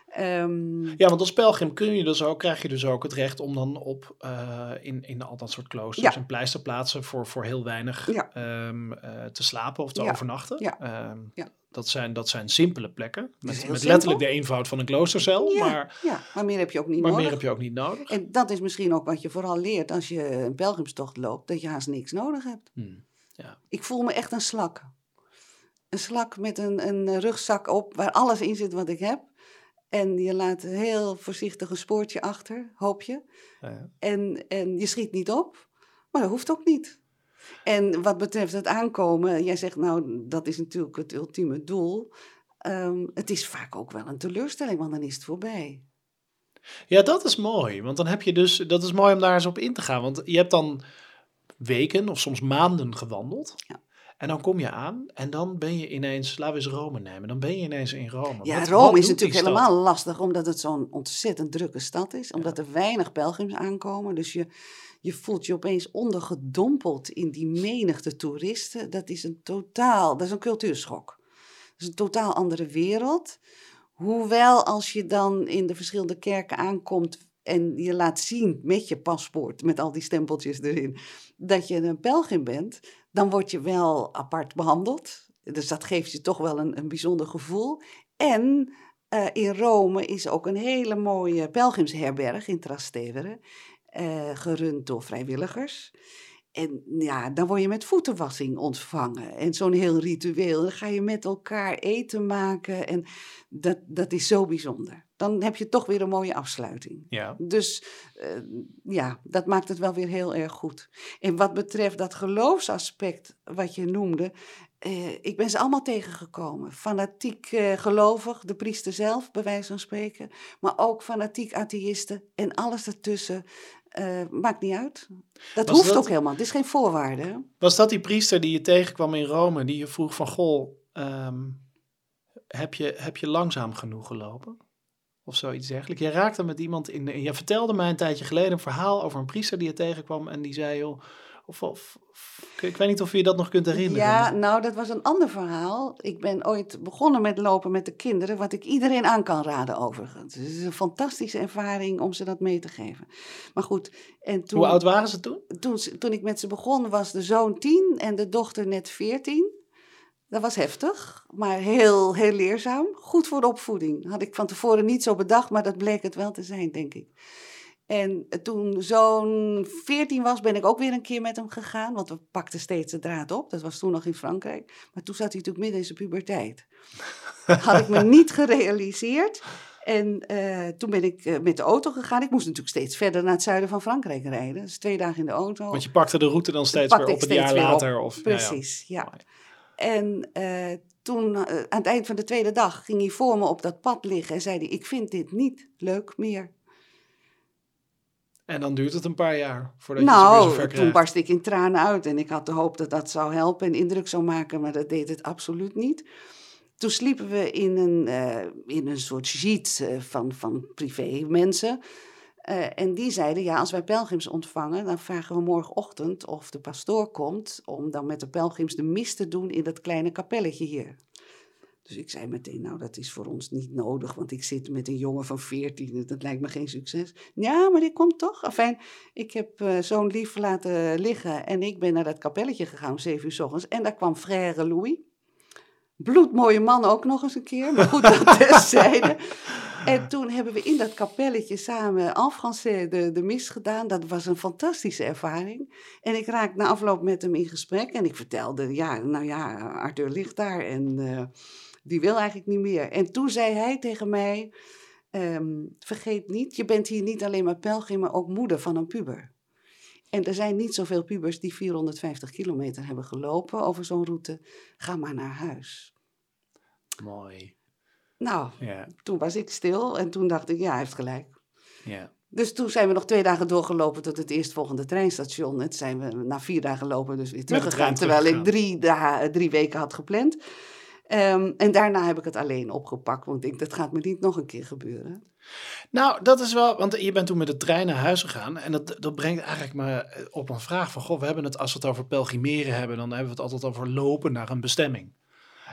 Ehm, Ja, want als pelgrim kun je dus ook, krijg je dus ook het recht om dan op eh, in, in al dat soort kloosters Ja. en pleisterplaatsen voor, voor heel weinig Ja. ehm, eh, te slapen of te Ja. overnachten. Ja. Ehm, Ja. Dat, zijn, dat zijn simpele plekken. Met, letterlijk de eenvoud van een kloostercel. ja, Maar, ja, maar meer heb je ook niet maar nodig. meer heb je ook niet nodig. En dat is misschien ook wat je vooral leert als je een pelgrimstocht loopt. Dat je haast niks nodig hebt. Hmm. Ik voel me echt een slak. Een slak met een, een rugzak op waar alles in zit wat ik heb. En je laat heel voorzichtig een spoortje achter, hoop je. Ja. En, en je schiet niet op, maar dat hoeft ook niet. En wat betreft het aankomen, jij zegt nou, dat is natuurlijk het ultieme doel. Ehm, het is vaak ook wel een teleurstelling, want dan is het voorbij. Ja, dat is mooi. Want dan heb je dus, dat is mooi om daar eens op in te gaan. Want je hebt dan weken of soms maanden gewandeld. Ja. En dan kom je aan en dan ben je ineens, laten we eens Rome nemen. Dan ben je ineens in Rome. Ja, Wat- Rome wat is natuurlijk helemaal lastig, omdat het zo'n ontzettend drukke stad is. Omdat er weinig pelgrims aankomen. Dus je, je voelt je opeens ondergedompeld in die menigte toeristen. Dat is een totaal, dat is een cultuurschok. Dat is een totaal andere wereld. Hoewel als je dan in de verschillende kerken aankomt en je laat zien met je paspoort, met al die stempeltjes erin, dat je een pelgrim bent, dan word je wel apart behandeld. Dus dat geeft je toch wel een, een bijzonder gevoel. En eh, in Rome is ook een hele mooie pelgrimsherberg in Trastevere, eh, gerund door vrijwilligers. En ja, dan word je met voetenwassing ontvangen. En zo'n heel ritueel. Dan ga je met elkaar eten maken. En dat, dat is zo bijzonder. Dan heb je toch weer een mooie afsluiting. Ja. Dus eh, ja, dat maakt het wel weer heel erg goed. En wat betreft dat geloofsaspect wat je noemde, eh, ik ben ze allemaal tegengekomen. Fanatiek gelovig, de priester zelf, bij wijze van spreken. Maar ook fanatiek atheïsten en alles ertussen. Eh, maakt niet uit. Dat Was hoeft dat- ook helemaal. Het is geen voorwaarde. Was dat die priester die je tegenkwam in Rome, die je vroeg van, goh, ehm, heb, je, heb je langzaam genoeg gelopen? Of zoiets dergelijks. Je raakte met iemand in, je vertelde mij een tijdje geleden een verhaal over een priester die je tegenkwam en die zei, joh, of, of, of- ik, weet niet of je je dat nog kunt herinneren. Ja, nou, dat was een ander verhaal. Ik ben ooit begonnen met lopen met de kinderen, wat ik iedereen aan kan raden overigens. Het is een fantastische ervaring om ze dat mee te geven. Maar goed, en toen, Hoe oud waren ze toen? toen, toen ik met ze begon, was de zoon tien en de dochter net veertien. Dat was heftig, maar heel, heel leerzaam. Goed voor de opvoeding. Had ik van tevoren niet zo bedacht, maar dat bleek het wel te zijn, denk ik. En toen zo'n 14 was, ben ik ook weer een keer met hem gegaan. Want we pakten steeds de draad op. Dat was toen nog in Frankrijk. Maar toen zat hij natuurlijk midden in zijn puberteit. Had ik me niet gerealiseerd. En eh, toen ben ik eh, met de auto gegaan. Ik moest natuurlijk steeds verder naar het zuiden van Frankrijk rijden. Dus twee dagen in de auto. Want je pakte de route dan steeds weer op steeds jaar later. Of, ja. Precies, ja. En eh, toen, aan het eind van de tweede dag, ging hij voor me op dat pad liggen en zei hij: Ik vind dit niet leuk meer. En dan duurt het een paar jaar voordat je weer Nou, zover toen krijgt. barst ik in tranen uit en ik had de hoop dat dat zou helpen en indruk zou maken, maar dat deed het absoluut niet. Toen sliepen we in een, eh, in een soort jeet eh, van, van privé mensen. Eh, en die zeiden, ja, als wij pelgrims ontvangen, dan vragen we morgenochtend of de pastoor komt om dan met de pelgrims de mis te doen in dat kleine kapelletje hier. Dus ik zei meteen, nou, dat is voor ons niet nodig, want ik zit met een jongen van 14, dat lijkt me geen succes. Ja, maar die komt toch? Enfin, ik heb eh, zo'n lief laten liggen en ik ben naar dat kapelletje gegaan om 7 uur s ochtends. En daar kwam frère Louis. Bloedmooie man ook nog eens een keer, maar goed, dat terzijde. En toen hebben we in dat kapelletje samen en français de, de mis gedaan. Dat was een fantastische ervaring. En ik raakte na afloop met hem in gesprek en ik vertelde, ja, nou ja, Arthur ligt daar en eh, die wil eigenlijk niet meer. En toen zei hij tegen mij, ehm, vergeet niet, je bent hier niet alleen maar pelgrim, maar ook moeder van een puber. En er zijn niet zoveel pubers die 450 kilometer hebben gelopen over zo'n route. Ga maar naar huis. Mooi. Nou, Ja, toen was ik stil en toen dacht ik, ja, hij heeft gelijk. ja. Dus toen zijn we nog twee dagen doorgelopen tot het eerstvolgende treinstation. Het zijn we na vier dagen lopen dus weer teruggegaan. Terwijl ik drie, da- drie weken had gepland. Ehm, en daarna heb ik het alleen opgepakt. Want ik denk, dat gaat me niet nog een keer gebeuren. Nou, dat is wel, want je bent toen met de trein naar huis gegaan. En dat, dat brengt eigenlijk me op een vraag van, goh, we hebben het, als we het over pelgrimeren hebben, dan hebben we het altijd over lopen naar een bestemming.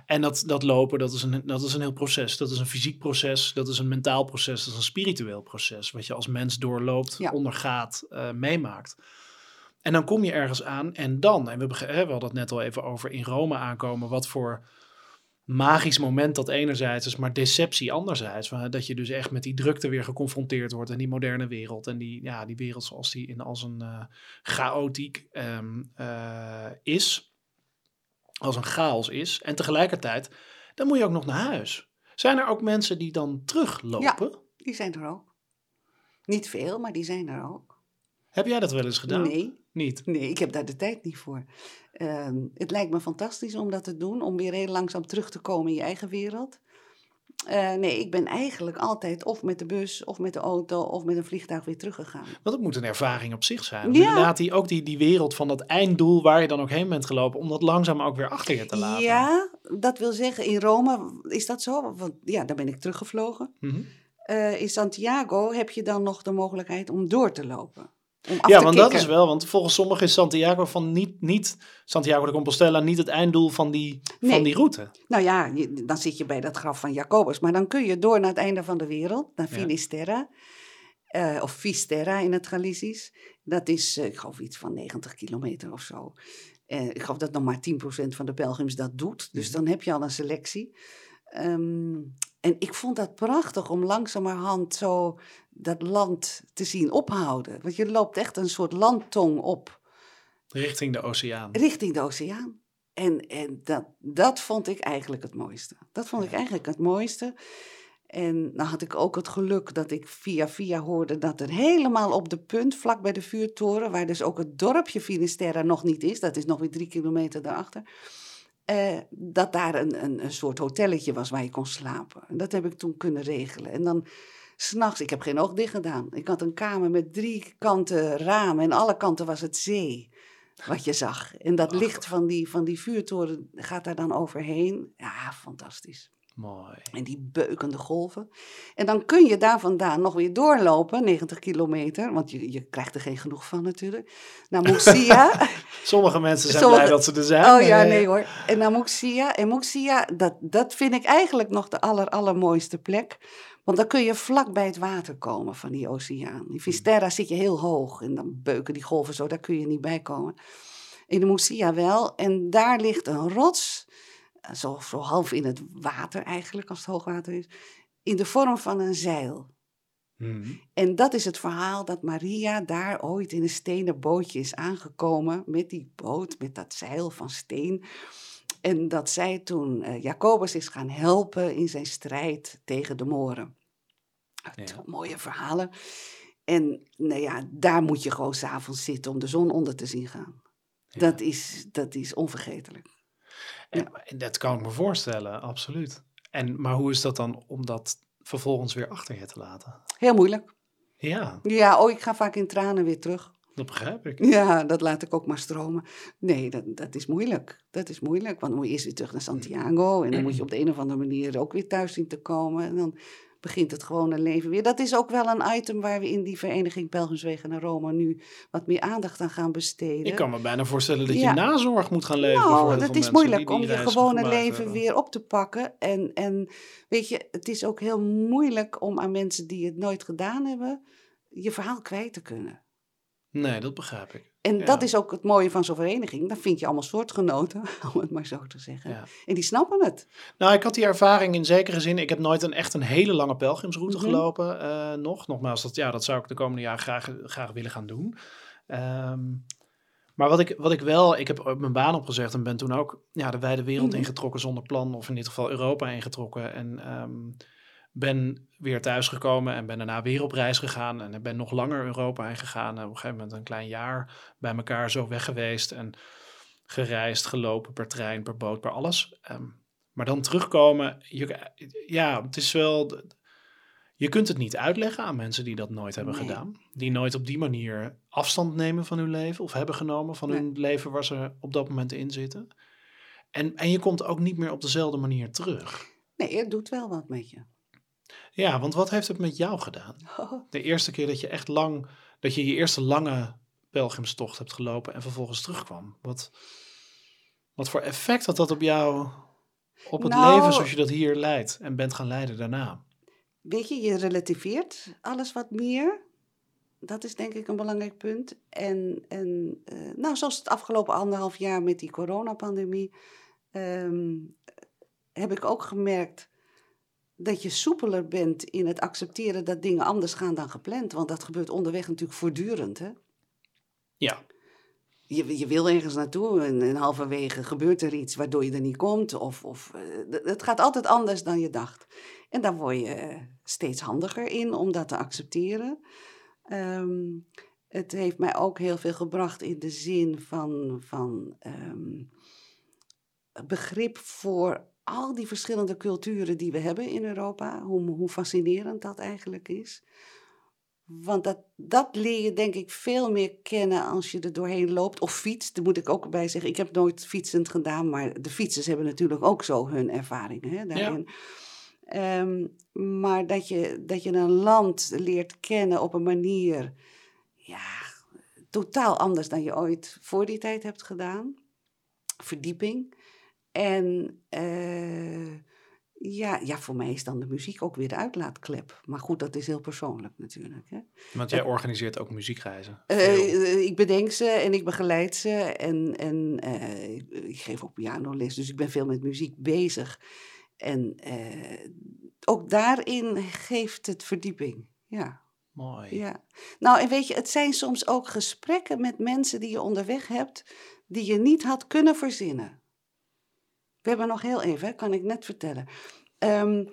En dat, dat lopen, dat is, een, dat is een heel proces. Dat is een fysiek proces, dat is een mentaal proces, dat is een spiritueel proces. Wat je als mens doorloopt, Ja. ondergaat, eh, meemaakt. En dan kom je ergens aan en dan, en we, we hadden het net al even over in Rome aankomen, wat voor magisch moment dat enerzijds is, maar deceptie anderzijds. Van, Dat je dus echt met die drukte weer geconfronteerd wordt en die moderne wereld. En die, ja, die wereld zoals die in als een eh, chaotiek ehm, eh, is. Als een chaos is. En tegelijkertijd, dan moet je ook nog naar huis. Zijn er ook mensen die dan teruglopen? Die zijn er ook. Niet veel, maar die zijn er ook. Heb jij dat wel eens gedaan? Nee, Niet? nee, ik heb daar de tijd niet voor. Ehm, het lijkt me fantastisch om dat te doen. Om weer heel langzaam terug te komen in je eigen wereld. Eh, nee, ik ben eigenlijk altijd of met de bus, of met de auto, of met een vliegtuig weer teruggegaan. Want het moet een ervaring op zich zijn. Ja. Inderdaad, die, ook die, die wereld van dat einddoel waar je dan ook heen bent gelopen, om dat langzaam ook weer achter je te laten. Ja, dat wil zeggen, in Rome is dat zo. Want ja, daar ben ik teruggevlogen. Mhm. Eh, in Santiago heb je dan nog de mogelijkheid om door te lopen. Om af Ja, te want dat is wel, want volgens sommigen is Santiago van niet, niet Santiago de Compostela niet het einddoel van die, van die route. Nou ja, dan zit je bij dat graf van Jacobus. Maar dan kun je door naar het einde van de wereld, naar Ja. Finisterre. eh, of Fisterra in het Galicisch. Dat is, eh, ik geloof, iets van 90 kilometer of zo. Eh, ik geloof dat nog maar 10% van de pelgrims dat doet. Dus Mhm. dan heb je al een selectie. Ehm, en ik vond dat prachtig om langzamerhand zo dat land te zien ophouden. Want je loopt echt een soort landtong op Richting de oceaan. richting de oceaan. En, en dat, dat vond ik eigenlijk het mooiste. Dat vond ik eigenlijk het mooiste. En dan had ik ook het geluk dat ik via via hoorde dat er helemaal op de punt, vlak bij de vuurtoren, waar dus ook het dorpje Finisterre nog niet is, dat is nog weer drie kilometer daarachter, eh, dat daar een, een, een soort hotelletje was waar je kon slapen. En dat heb ik toen kunnen regelen. En dan s'nachts, ik heb geen oog dicht gedaan. Ik had een kamer met drie kanten ramen en alle kanten was het zee wat je zag. En dat licht van die, van die vuurtoren gaat daar dan overheen. Ja, fantastisch. Mooi. En die beukende golven. En dan kun je daar vandaan nog weer doorlopen, 90 kilometer. Want je, je krijgt er geen genoeg van natuurlijk. Naar Muxia. Sommige mensen zijn Sommige- blij dat ze er zijn. oh ja, maar- nee hoor. En naar Muxia. En Muxia, dat, dat vind ik eigenlijk nog de aller, allermooiste plek. Want dan kun je vlak bij het water komen van die oceaan. In Fisterra zit je heel hoog en dan beuken die golven zo, daar kun je niet bij komen. In de Muxia wel. En daar ligt een rots, eh, zo, zo half in het water eigenlijk, als het hoogwater is, in de vorm van een zeil. Mhm. En dat is het verhaal dat Maria daar ooit in een stenen bootje is aangekomen met die boot, met dat zeil van steen. En dat zij toen eh, Jacobus is gaan helpen in zijn strijd tegen de Moren. Ja. Mooie verhalen. En nou ja, daar moet je gewoon s'avonds zitten om de zon onder te zien gaan. Ja. Dat, is, dat is onvergetelijk. En, dat kan ik me voorstellen, absoluut. En, maar hoe is dat dan om dat vervolgens weer achter je te laten? Heel moeilijk. Ja, Ja, oh, ik ga vaak in tranen weer terug. dat begrijp ik. Ja, dat laat ik ook maar stromen. Nee, dat, dat is moeilijk. Dat is moeilijk, want dan moet je eerst weer terug naar Santiago. En dan moet je op de een of andere manier ook weer thuis zien te komen. En dan begint het gewone leven weer. Dat is ook wel een item waar we in die vereniging Pelgrimswegen naar Rome nu wat meer aandacht aan gaan besteden. Ik kan me bijna voorstellen dat Ja. je nazorg moet gaan leveren Nou, dat is moeilijk die om je gewone leven hebben. weer op te pakken. En, en weet je, het is ook heel moeilijk om aan mensen die het nooit gedaan hebben, je verhaal kwijt te kunnen. Nee, dat begrijp ik. En Ja. dat is ook het mooie van zo'n vereniging. Dan vind je allemaal soortgenoten, om het maar zo te zeggen. Ja. En die snappen het. Nou, ik had die ervaring in zekere zin. Ik heb nooit een echt een hele lange pelgrimsroute Mhm. gelopen. eh, nog. Nogmaals, dat, ja, dat zou ik de komende jaren graag, graag willen gaan doen. Ehm, maar wat ik, wat ik wel, ik heb mijn baan opgezegd en ben toen ook ja, de wijde wereld Mhm. ingetrokken zonder plan. Of in dit geval Europa ingetrokken. En ehm, ben weer thuisgekomen en ben daarna weer op reis gegaan. En ben nog langer Europa ingegaan. En op een gegeven moment een klein jaar bij elkaar zo weg geweest. En gereisd, gelopen per trein, per boot, per alles. Ehm, Maar dan terugkomen, je, ja, het is wel. Je kunt het niet uitleggen aan mensen die dat nooit hebben Nee. gedaan. Die nooit op die manier afstand nemen van hun leven of hebben genomen van Nee. hun leven waar ze op dat moment in zitten. En, en je komt ook niet meer op dezelfde manier terug. Nee, het doet wel wat met je. Ja, want wat heeft het met jou gedaan? De eerste keer dat je echt lang, dat je je eerste lange pelgrimstocht hebt gelopen en vervolgens terugkwam. Wat, wat voor effect had dat op jou, op het Nou- leven zoals je dat hier leidt en bent gaan leiden daarna? Weet je, je relativeert alles wat meer. Dat is denk ik een belangrijk punt. En, en eh, nou, zoals het afgelopen anderhalf jaar met die coronapandemie, ehm, heb ik ook gemerkt dat je soepeler bent in het accepteren dat dingen anders gaan dan gepland. Want dat gebeurt onderweg natuurlijk voortdurend. Hè? Ja, Je, je wil ergens naartoe en, en halverwege gebeurt er iets waardoor je er niet komt. Of, of, eh, het gaat altijd anders dan je dacht. En daar word je eh, steeds handiger in om dat te accepteren. Ehm, het heeft mij ook heel veel gebracht in de zin van, van ehm, begrip voor al die verschillende culturen die we hebben in Europa. Hoe, hoe fascinerend dat eigenlijk is. Want dat, dat leer je denk ik veel meer kennen als je er doorheen loopt. Of fietst, daar moet ik ook bij zeggen. Ik heb nooit fietsend gedaan, maar de fietsers hebben natuurlijk ook zo hun ervaringen hè, daarin. Ehm, maar dat je, dat je een land leert kennen op een manier, ja, totaal anders dan je ooit voor die tijd hebt gedaan. Verdieping. En eh, ja, ja, voor mij is dan de muziek ook weer de uitlaatklep. Maar goed, dat is heel persoonlijk natuurlijk. Hè? want jij organiseert ook muziekreizen. Eh, eh, ik bedenk ze en ik begeleid ze en, en eh, ik, geef ook pianoles, dus ik ben veel met muziek bezig. En eh, ook daarin geeft het verdieping. Ja, Mooi. ja. Nou, en weet je, het zijn soms ook gesprekken met mensen die je onderweg hebt, die je niet had kunnen verzinnen. We hebben nog heel even, kan ik net vertellen. Ehm,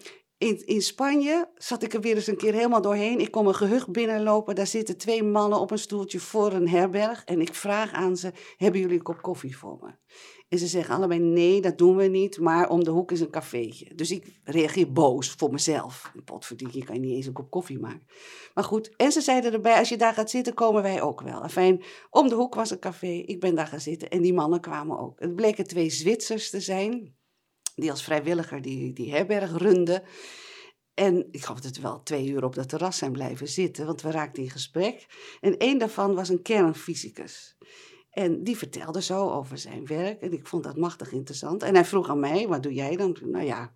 in, in Spanje zat ik er weer eens een keer helemaal doorheen. Ik kom een gehucht binnenlopen. Daar zitten twee mannen op een stoeltje voor een herberg. En ik vraag aan ze: Hebben jullie een kop koffie voor me? En ze zeggen allebei: Nee, dat doen we niet. Maar om de hoek is een cafeetje. Dus ik reageer boos voor mezelf. Potverdikkie, kan je niet eens een kop koffie maken. Maar goed, en ze zeiden erbij: Als je daar gaat zitten, komen wij ook wel. Fijn, om de hoek was een café. Ik ben daar gaan zitten. En die mannen kwamen ook. Het bleken twee Zwitsers te zijn. Die als vrijwilliger die, die herberg runden. En ik dat we wel twee uur op dat terras zijn blijven zitten, want we raakten in gesprek. En één daarvan was een kernfysicus. En die vertelde zo over zijn werk en ik vond dat machtig interessant. En hij vroeg aan mij, wat doe jij dan? Nou ja,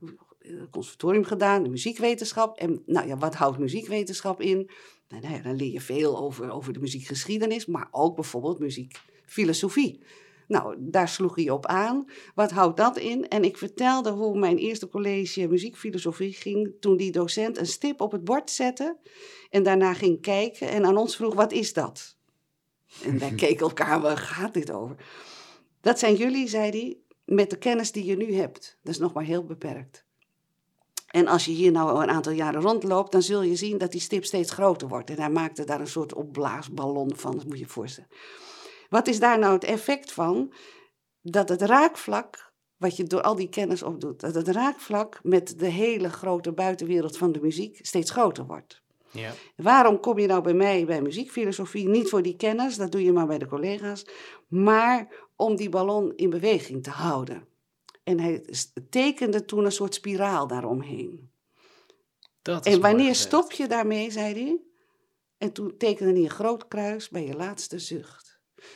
conservatorium gedaan, muziekwetenschap. En nou ja, wat houdt muziekwetenschap in? Nou, nou ja, dan leer je veel over, over de muziekgeschiedenis, maar ook bijvoorbeeld muziekfilosofie. Nou, daar sloeg hij op aan. Wat houdt dat in? En ik vertelde hoe mijn eerste college muziekfilosofie ging toen die docent een stip op het bord zette en daarna ging kijken en aan ons vroeg, wat is dat? En wij keken elkaar, waar gaat dit over? Dat zijn jullie, zei hij, met de kennis die je nu hebt. Dat is nog maar heel beperkt. En als je hier nou een aantal jaren rondloopt, dan zul je zien dat die stip steeds groter wordt. En hij maakte daar een soort opblaasballon van, dat moet je je voorstellen. Wat is daar nou het effect van? Dat het raakvlak, wat je door al die kennis opdoet, dat het raakvlak met de hele grote buitenwereld van de muziek steeds groter wordt. Ja. Waarom kom je nou bij mij bij muziekfilosofie? Niet voor die kennis, dat doe je maar bij de collega's, maar om die ballon in beweging te houden. En hij tekende toen een soort spiraal daaromheen. Dat En wanneer stop je daarmee, zei hij? En toen tekende hij een groot kruis bij je laatste zucht.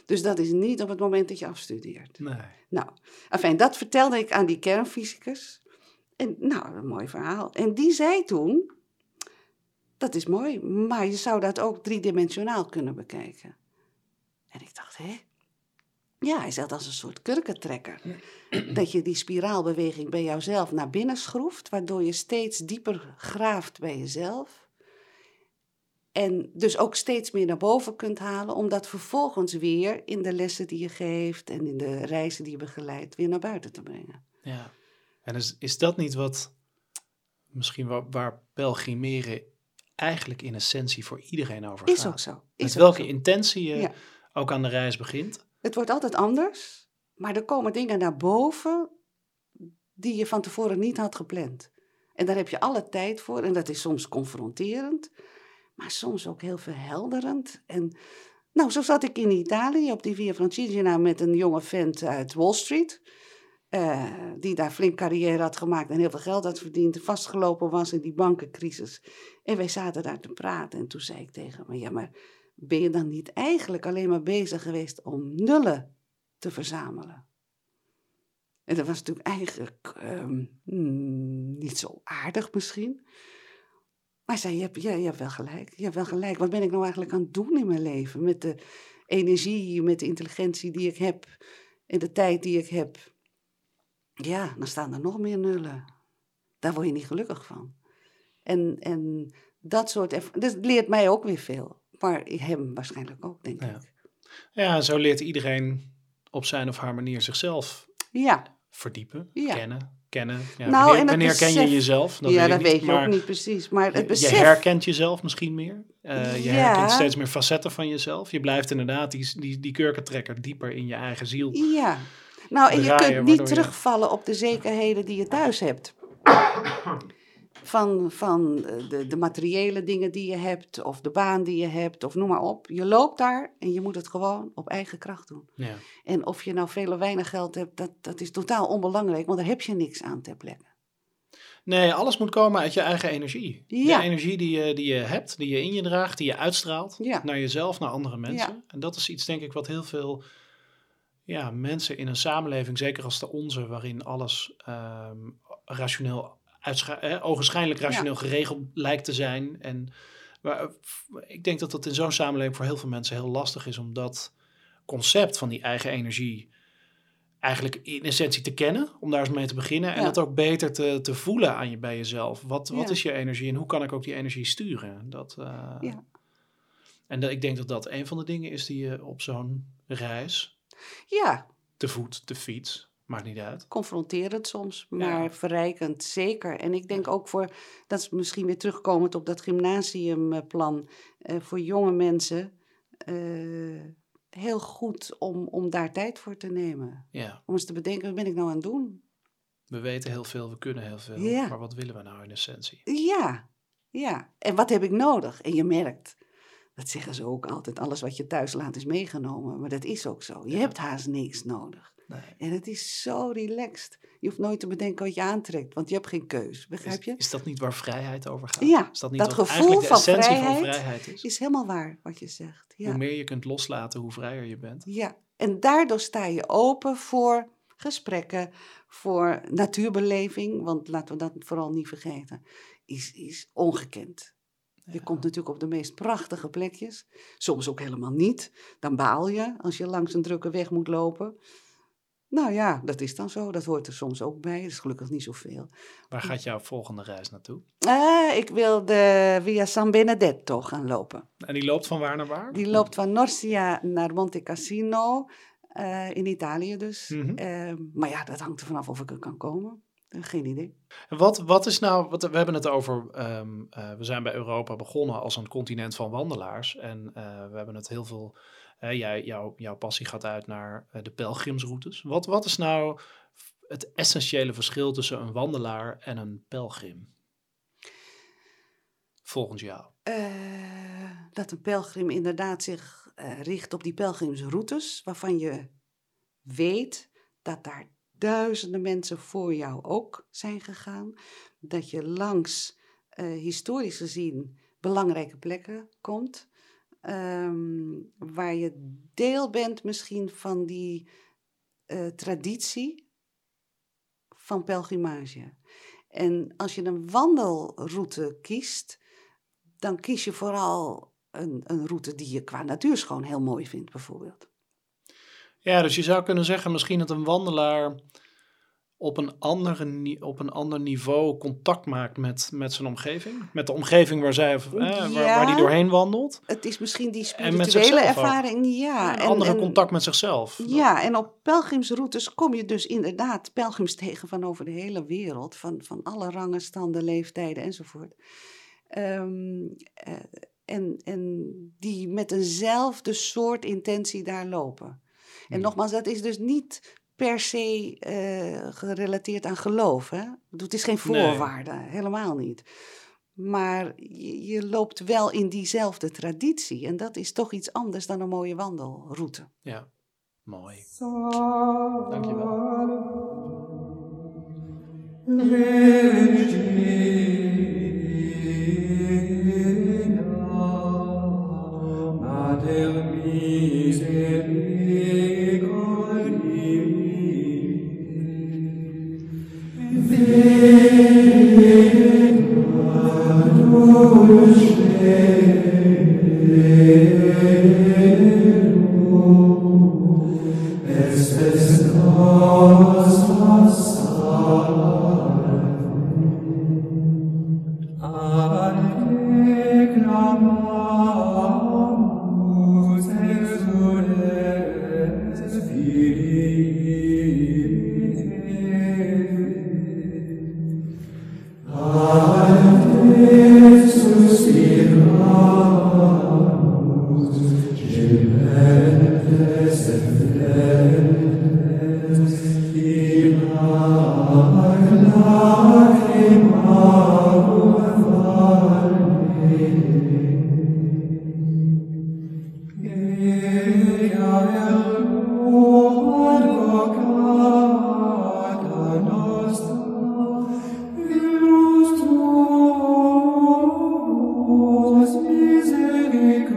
Dus dat is niet op het moment dat je afstudeert. Nee. Nou, afijn, dat vertelde ik aan die kernfysicus. En nou, een mooi verhaal. En die zei toen, dat is mooi, maar je zou dat ook driedimensionaal kunnen bekijken. En ik dacht, hè? Ja, hij zegt als een soort kurkentrekker. Dat je die spiraalbeweging bij jouzelf naar binnen schroeft, waardoor je steeds dieper graaft bij jezelf. En dus ook steeds meer naar boven kunt halen, om dat vervolgens weer in de lessen die je geeft en in de reizen die je begeleidt, weer naar buiten te brengen. Ja. En is, is dat niet wat, misschien waar, waar pelgrimeren eigenlijk in essentie voor iedereen over Is gaat? ook zo. Met Is welke zo. intentie je Ja. ook aan de reis begint? Het wordt altijd anders, maar er komen dingen naar boven die je van tevoren niet had gepland. En daar heb je alle tijd voor en dat is soms confronterend, maar soms ook heel verhelderend. En nou, zo zat ik in Italië op die Via Francigena met een jonge vent uit Wall Street. eh, die daar flink carrière had gemaakt en heel veel geld had verdiend. Vastgelopen was in die bankencrisis. En wij zaten daar te praten. En toen zei ik tegen hem: Ja, maar ben je dan niet eigenlijk alleen maar bezig geweest om nullen te verzamelen? En dat was natuurlijk eigenlijk ehm, hmm, niet zo aardig misschien. Maar zei, je hebt, ja, je hebt wel gelijk. Je hebt wel gelijk. Wat ben ik nou eigenlijk aan het doen in mijn leven? Met de energie, met de intelligentie die ik heb en de tijd die ik heb. Ja, dan staan er nog meer nullen. Daar word je niet gelukkig van. En, en dat soort... Dat leert mij ook weer veel. Maar hem waarschijnlijk ook, denk Ja. ik. Ja, zo leert iedereen op zijn of haar manier zichzelf Ja, verdiepen, Ja. kennen. Kennen. Ja, Nou, wanneer wanneer ken je jezelf? Dat ja weet dat niet, weet je ook niet precies. Maar het Je herkent jezelf misschien meer. Eh, je Ja. herkent steeds meer facetten van jezelf. Je blijft inderdaad die, die, die kurkentrekker dieper in je eigen ziel. Ja. Nou, en je kunt niet je- terugvallen op de zekerheden die je thuis hebt. Van, van eh, de, de materiële dingen die je hebt, of de baan die je hebt, of noem maar op. Je loopt daar en je moet het gewoon op eigen kracht doen. Ja. En of je nou veel of weinig geld hebt, dat, dat is totaal onbelangrijk, want daar heb je niks aan ter plekke. Nee, alles moet komen uit je eigen energie. Ja. De energie die je, die je hebt, die je in je draagt, die je uitstraalt Ja. naar jezelf, naar andere mensen. Ja. En dat is iets, denk ik, wat heel veel ja, mensen in een samenleving, zeker als de onze, waarin alles ehm, rationeel, eh, ogenschijnlijk rationeel geregeld lijkt te zijn. En waar, ik denk dat dat in zo'n samenleving voor heel veel mensen heel lastig is om dat concept van die eigen energie eigenlijk in essentie te kennen, om daar eens mee te beginnen. En Ja. dat ook beter te, te voelen aan je, bij jezelf. Wat, wat Ja. is je energie en hoe kan ik ook die energie sturen? Dat, eh, Ja. En dat, ik denk dat dat een van de dingen is die je op zo'n reis, Ja, te voet, te fiets, maakt niet uit. confronterend soms, maar Ja. verrijkend zeker. En ik denk ook voor, dat is misschien weer terugkomend op dat gymnasiumplan, eh, voor jonge mensen eh, heel goed om, om daar tijd voor te nemen. Ja, Om eens te bedenken, wat ben ik nou aan het doen? we weten heel veel, we kunnen heel veel, Ja. maar wat willen we nou in essentie? Ja, ja. En wat heb ik nodig? En je merkt, dat zeggen ze ook altijd, alles wat je thuis laat is meegenomen. Maar dat is ook zo. Je Ja. hebt haast niks nodig. Nee. En het is zo relaxed. Je hoeft nooit te bedenken wat je aantrekt, want je hebt geen keus. Begrijp je? is dat niet waar vrijheid over gaat? Ja, is dat niet dat gevoel de van essentie van vrijheid vrijheid is? Is helemaal waar wat je zegt. Ja. Hoe meer je kunt loslaten, hoe vrijer je bent. ja. En daardoor sta je open voor gesprekken, voor natuurbeleving. Want laten we dat vooral niet vergeten. Is, is ongekend. Je Ja. komt natuurlijk op de meest prachtige plekjes. Soms ook helemaal niet. Dan baal je als je langs een drukke weg moet lopen. Nou ja, dat is dan zo. Dat hoort er soms ook bij. Dat is gelukkig niet zoveel. Waar gaat jouw volgende reis naartoe? Ah, ik wil de Via San Benedetto gaan lopen. En die loopt van waar naar waar? Die loopt van Norcia naar Monte Cassino, eh, in Italië dus. Mhm. Eh, maar ja, dat hangt er vanaf of ik er kan komen. Geen idee. Wat, wat is nou, wat, we hebben het over, ehm, eh, we zijn bij Europa begonnen als een continent van wandelaars. En eh, we hebben het heel veel, eh, jij, jouw, jouw passie gaat uit naar de pelgrimsroutes. Wat, wat is nou het essentiële verschil tussen een wandelaar en een pelgrim? Volgens jou. Dat een pelgrim inderdaad zich richt op die pelgrimsroutes, waarvan je weet dat daar duizenden mensen voor jou ook zijn gegaan. Dat je langs eh, historisch gezien belangrijke plekken komt. ehm, waar je deel bent misschien van die eh, traditie van pelgrimage. En als je een wandelroute kiest, dan kies je vooral een, een route die je qua natuurschoon heel mooi vindt, bijvoorbeeld. Ja, dus je zou kunnen zeggen misschien dat een wandelaar op een, andere, op een ander niveau contact maakt met, met zijn omgeving. Met de omgeving waar, zij, eh, waar, waar die doorheen wandelt. Het is misschien die En spirituele ook. ervaring, ja. een andere contact met zichzelf. Ja, en op pelgrimsroutes kom je dus inderdaad pelgrims tegen van over de hele wereld, van, van alle rangen, standen, leeftijden enzovoort. Ehm, eh, en, en die met eenzelfde soort intentie daar lopen. En Hmm. nogmaals, dat is dus niet per se eh, gerelateerd aan geloof. Hè? Het is geen voorwaarde, helemaal niet. Maar je, je, loopt wel in diezelfde traditie. En dat is toch iets anders dan een mooie wandelroute. Ja, mooi. Dankjewel. day. misericors,